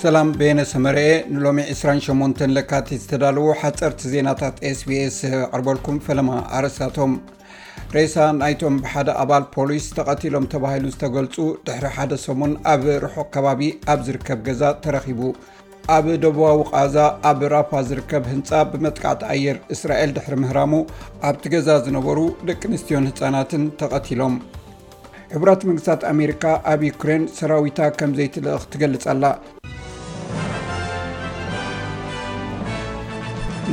ሰላም ቤነ ሰመርአ ንሎሚ 28 ለካቲት ዝተዳለዉ ሓፀርቲ ዜናታት ስbs ኣቕርበልኩም ፈለማ ኣረስታቶም ሬሳ ናይቶም ብሓደ ኣባል ፖሊስ ተቐቲሎም ተባሂሉ ዝተገልፁ ድሕሪ ሓደ ሰሙን ኣብ ርሑቕ ከባቢ ኣብ ዝርከብ ገዛ ተረኺቡ ኣብ ደቡባዊ ቃዛ ኣብ ራፓ ዝርከብ ህንፃ ብመጥቃዕቲ ኣየር እስራኤል ድሕሪ ምህራሙ ኣብቲ ገዛ ዝነበሩ ደቂ ኣንስትዮን ህፃናትን ተቐቲሎም ሕቡራት መንግስታት ኣሜሪካ ኣብ ዩክሬን ሰራዊታ ከም ዘይትልእኽ ትገልጽ ኣላ።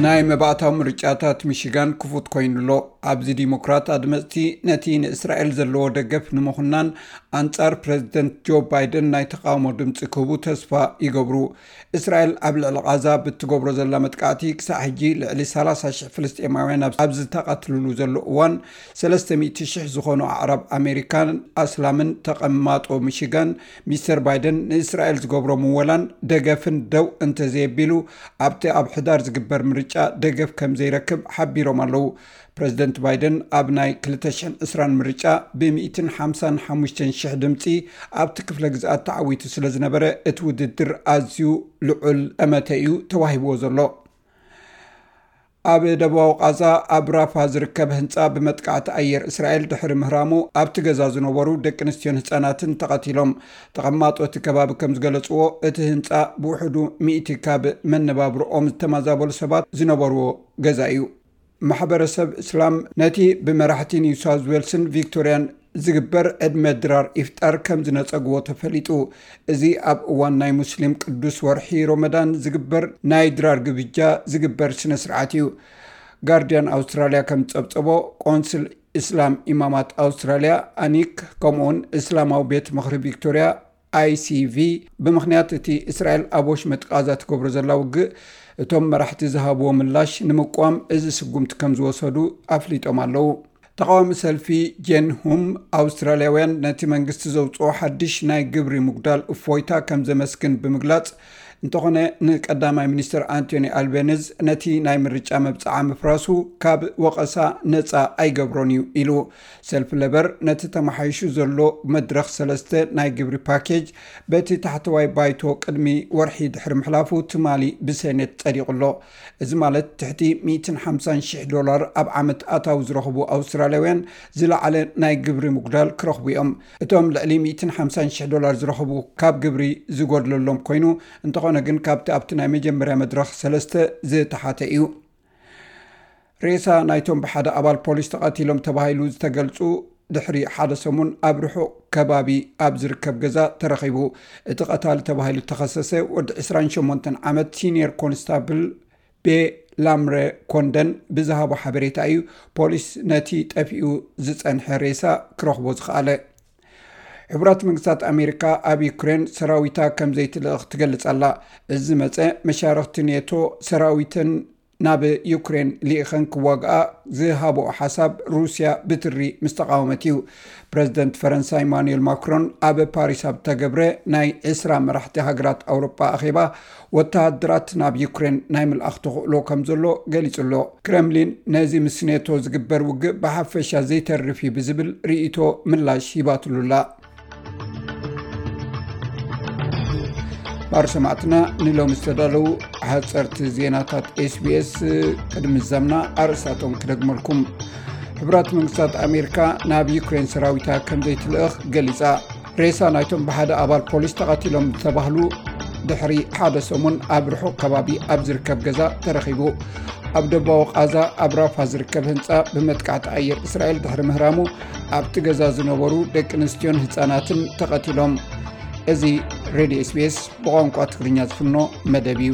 ናይ መባእታዊ ምርጫታት ሚሽጋን ክፉት ኮይኑ ኣሎ ኣብዚ ዲሞክራት ኣድመፅቲ ነቲ ንእስራኤል ዘለዎ ደገፍ ንምኹናን ኣንፃር ፕረዚደንት ጆ ባይደን ናይ ተቃውሞ ድምፂ ክህቡ ተስፋ ይገብሩ እስራኤል ኣብ ልዕሊ ቓዛ ብትገብሮ ዘላ መጥቃዕቲ ክሳዕ ሕጂ ልዕሊ ሰላሳ ሽሕ ፍልስጤማውያን ኣብ ዝተቐትልሉ ዘሎ እዋን ሰለስተ ሚእቲ ሽሕ ዝኾኑ ኣዕራብ ኣሜሪካን ኣስላምን ተቐማጦ ሚሽጋን ሚስተር ባይደን ንእስራኤል ዝገብሮ ምወላን ደገፍን ደው እንተዘየቢሉ ኣብቲ ኣብ ሕዳር ዝግበር ምርጫ ደገፍ ከም ዘይረክብ ሓቢሮም ኣለዉ ፕረዚደንት ባይደን ኣብ ናይ ክልተ ሽሕን ዕስራን ምርጫ ብሚእትን ሓምሳን ሓሙሽተን ሽሕ ድምፂ ኣብቲ ክፍለ ግዝኣት ተዓዊቱ ስለ ዝነበረ እቲ ውድድር ኣዝዩ ልዑል ጠመተ እዩ ተዋሂብዎ ዘሎ። ኣብ ደቡባዊ ቓዛ ኣብ ራፋ ዝርከብ ህንፃ ብመጥቃዕቲ ኣየር እስራኤል ድሕሪ ምህራሙ ኣብቲ ገዛ ዝነበሩ ደቂ ኣንስትዮን ህፃናትን ተቐቲሎም። ተቐማጦ እቲ ከባቢ ከም ዝገለፅዎ እቲ ህንፃ ብውሕዱ ሚእቲ ካብ መነባብሮኦም ዝተማዛበሉ ሰባት ዝነበርዎ ገዛ እዩ። ማሕበረሰብ እስላም ነቲ ብመራሕቲ ኒው ሳውዝ ዌልስን ቪክቶርያን ዝግበር ዕድመ ድራር ኢፍጣር ከምዝነፀግዎ ተፈሊጡ። እዚ ኣብ እዋን ናይ ሙስሊም ቅዱስ ወርሒ ሮመዳን ዝግበር ናይ ድራር ግብጃ ዝግበር ስነ ስርዓት እዩ። ጋርድያን ኣውስትራልያ ከምዝፀብፀቦ ቆንስል እስላም ኢማማት ኣውስትራልያ ኣኒክ ከምኡውን እስላማዊ ቤት ምኽሪ ቪክቶርያ፣ ICV፣ ብምኽንያት እቲ እስራኤል ኣብ ወሽመጥ ቓዛ ትገብሮ ዘላ ውግእ፣ እቶም መራሕቲ ዝሃብዎ ምላሽ ንምቅዋም እዚ ስጉምቲ ከም ዝወሰዱ ኣፍሊጦም ኣለዉ። ተቓዋሚ ሰልፊ ጄን ሁም፣ ኣውስትራልያውያን ነቲ መንግስቲ ዘውጽኦ ሓድሽ ናይ ግብሪ ምጉዳል እፎይታ ከም ዘመስግን ብምግላጽ፣ እንተኾነ ንቀዳማይ ሚኒስትር ኣንቶኒ ኣልቤንዝ ነቲ ናይ ምርጫ መብፅዓ ምፍራሱ ካብ ወቐሳ ነፃ ኣይገብሮን እዩ ኢሉ። ሰልፊ ለበር ነቲ ተመሓይሹ ዘሎ መድረኽ ሰለስተ ናይ ግብሪ ፓኬጅ በቲ ታሕተዋይ ባይቶ ቅድሚ ወርሒ ድሕሪ ምሕላፉ ትማሊ ብሴኔት ፀዲቑ ኣሎ። እዚ ማለት ትሕቲ ሚእትን ሓምሳን ሺሕ ዶላር ኣብ ዓመት ኣታዊ ዝረኽቡ ኣውስትራልያውያን ዝለዓለ ናይ ግብሪ ምጉዳል ክረኽቡ እዮም። እቶም ልዕሊ ሚእትን ሓምሳን ሽሕ ዶላር ዝረኽቡ ካብ ግብሪ ዝጎድለሎም ኮይኑ እንተኾነ ግን ካብቲ ኣብቲ ናይ መጀመርያ መድረኽ ሰለስተ ዝተሓተ እዩ። ሬሳ ናይቶም ብሓደ ኣባል ፖሊስ ተቐቲሎም ተባሂሉ ዝተገልጹ ድሕሪ ሓደ ሰሙን ኣብ ርሑቕ ከባቢ ኣብ ዝርከብ ገዛ ተረኺቡ። እቲ ቀታሊ ተባሂሉ እተኸሰሰ ወዲ ዕስራን ሸሞንተን ዓመት ሲንየር ኮንስታብል ቤላምረ ኮንደን ብዝሃቦ ሓበሬታ እዩ ፖሊስ ነቲ ጠፊኡ ዝፀንሐ ሬሳ ክረኽቦ ዝኸኣለ። ሕቡራት መንግስታት ኣሜሪካ ኣብ ዩክሬን ሰራዊታ ከም ዘይትልእኽ ትገልጽ ኣላ። እዚ ዝመፀ መሻርኽቲ ኔቶ ሰራዊተን ናብ ዩክሬን ልኢኸን ክዋግኣ ዝሃብኦ ሓሳብ ሩስያ ብትሪ ምስ ተቃወመት እዩ ፕረዚደንት ፈረንሳ ኢማኑኤል ማክሮን ኣብ ፓሪስ ኣብ ተገብረ ናይ ዕስራ መራሕቲ ሃገራት ኣውሮጳ ኣኼባ ወተሃደራት ናብ ዩክሬን ናይ ምልኣኽ ተኽእሎ ከም ዘሎ ገሊጹ ኣሎ። ክረምሊን ነዚ ምስ ኔቶ ዝግበር ውግእ ብሓፈሻ ዘይተርፍ እዩ ብዝብል ርእይቶ ምላሽ ሂባትሉ ኣላ። ባር ሰማዕትና ንሎሚ ዝተዳለዉ ሓፀርቲ ዜናታት ኤስቢስ ቅድሚ ዛምና ኣርእሳቶም ክደግመልኩም። ሕቡራት መንግስታት ኣሜሪካ ናብ ዩክሬን ሰራዊታ ከም ዘይትልእኽ ገሊጻ። ሬሳ ናይቶም ብሓደ ኣባል ፖሊስ ተቐቲሎም ዝተባህሉ ድሕሪ ሓደ ሰሙን ኣብ ርሑቕ ከባቢ ኣብ ዝርከብ ገዛ ተረኺቡ ኣብ ደባዊ ቓዛ ኣብ ራፋ ዝርከብ ህንፃ ብመጥቃዕቲ ኣየር እስራኤል ድሕሪ ምህራሙ ኣብቲ ገዛ ዝነበሩ ደቂ ኣንስትዮን ህፃናትን ተቐቲሎም እዚ ሬድዮ ስቤስ ብቋንቋ ትግርኛ ዝፍኖ መደብ እዩ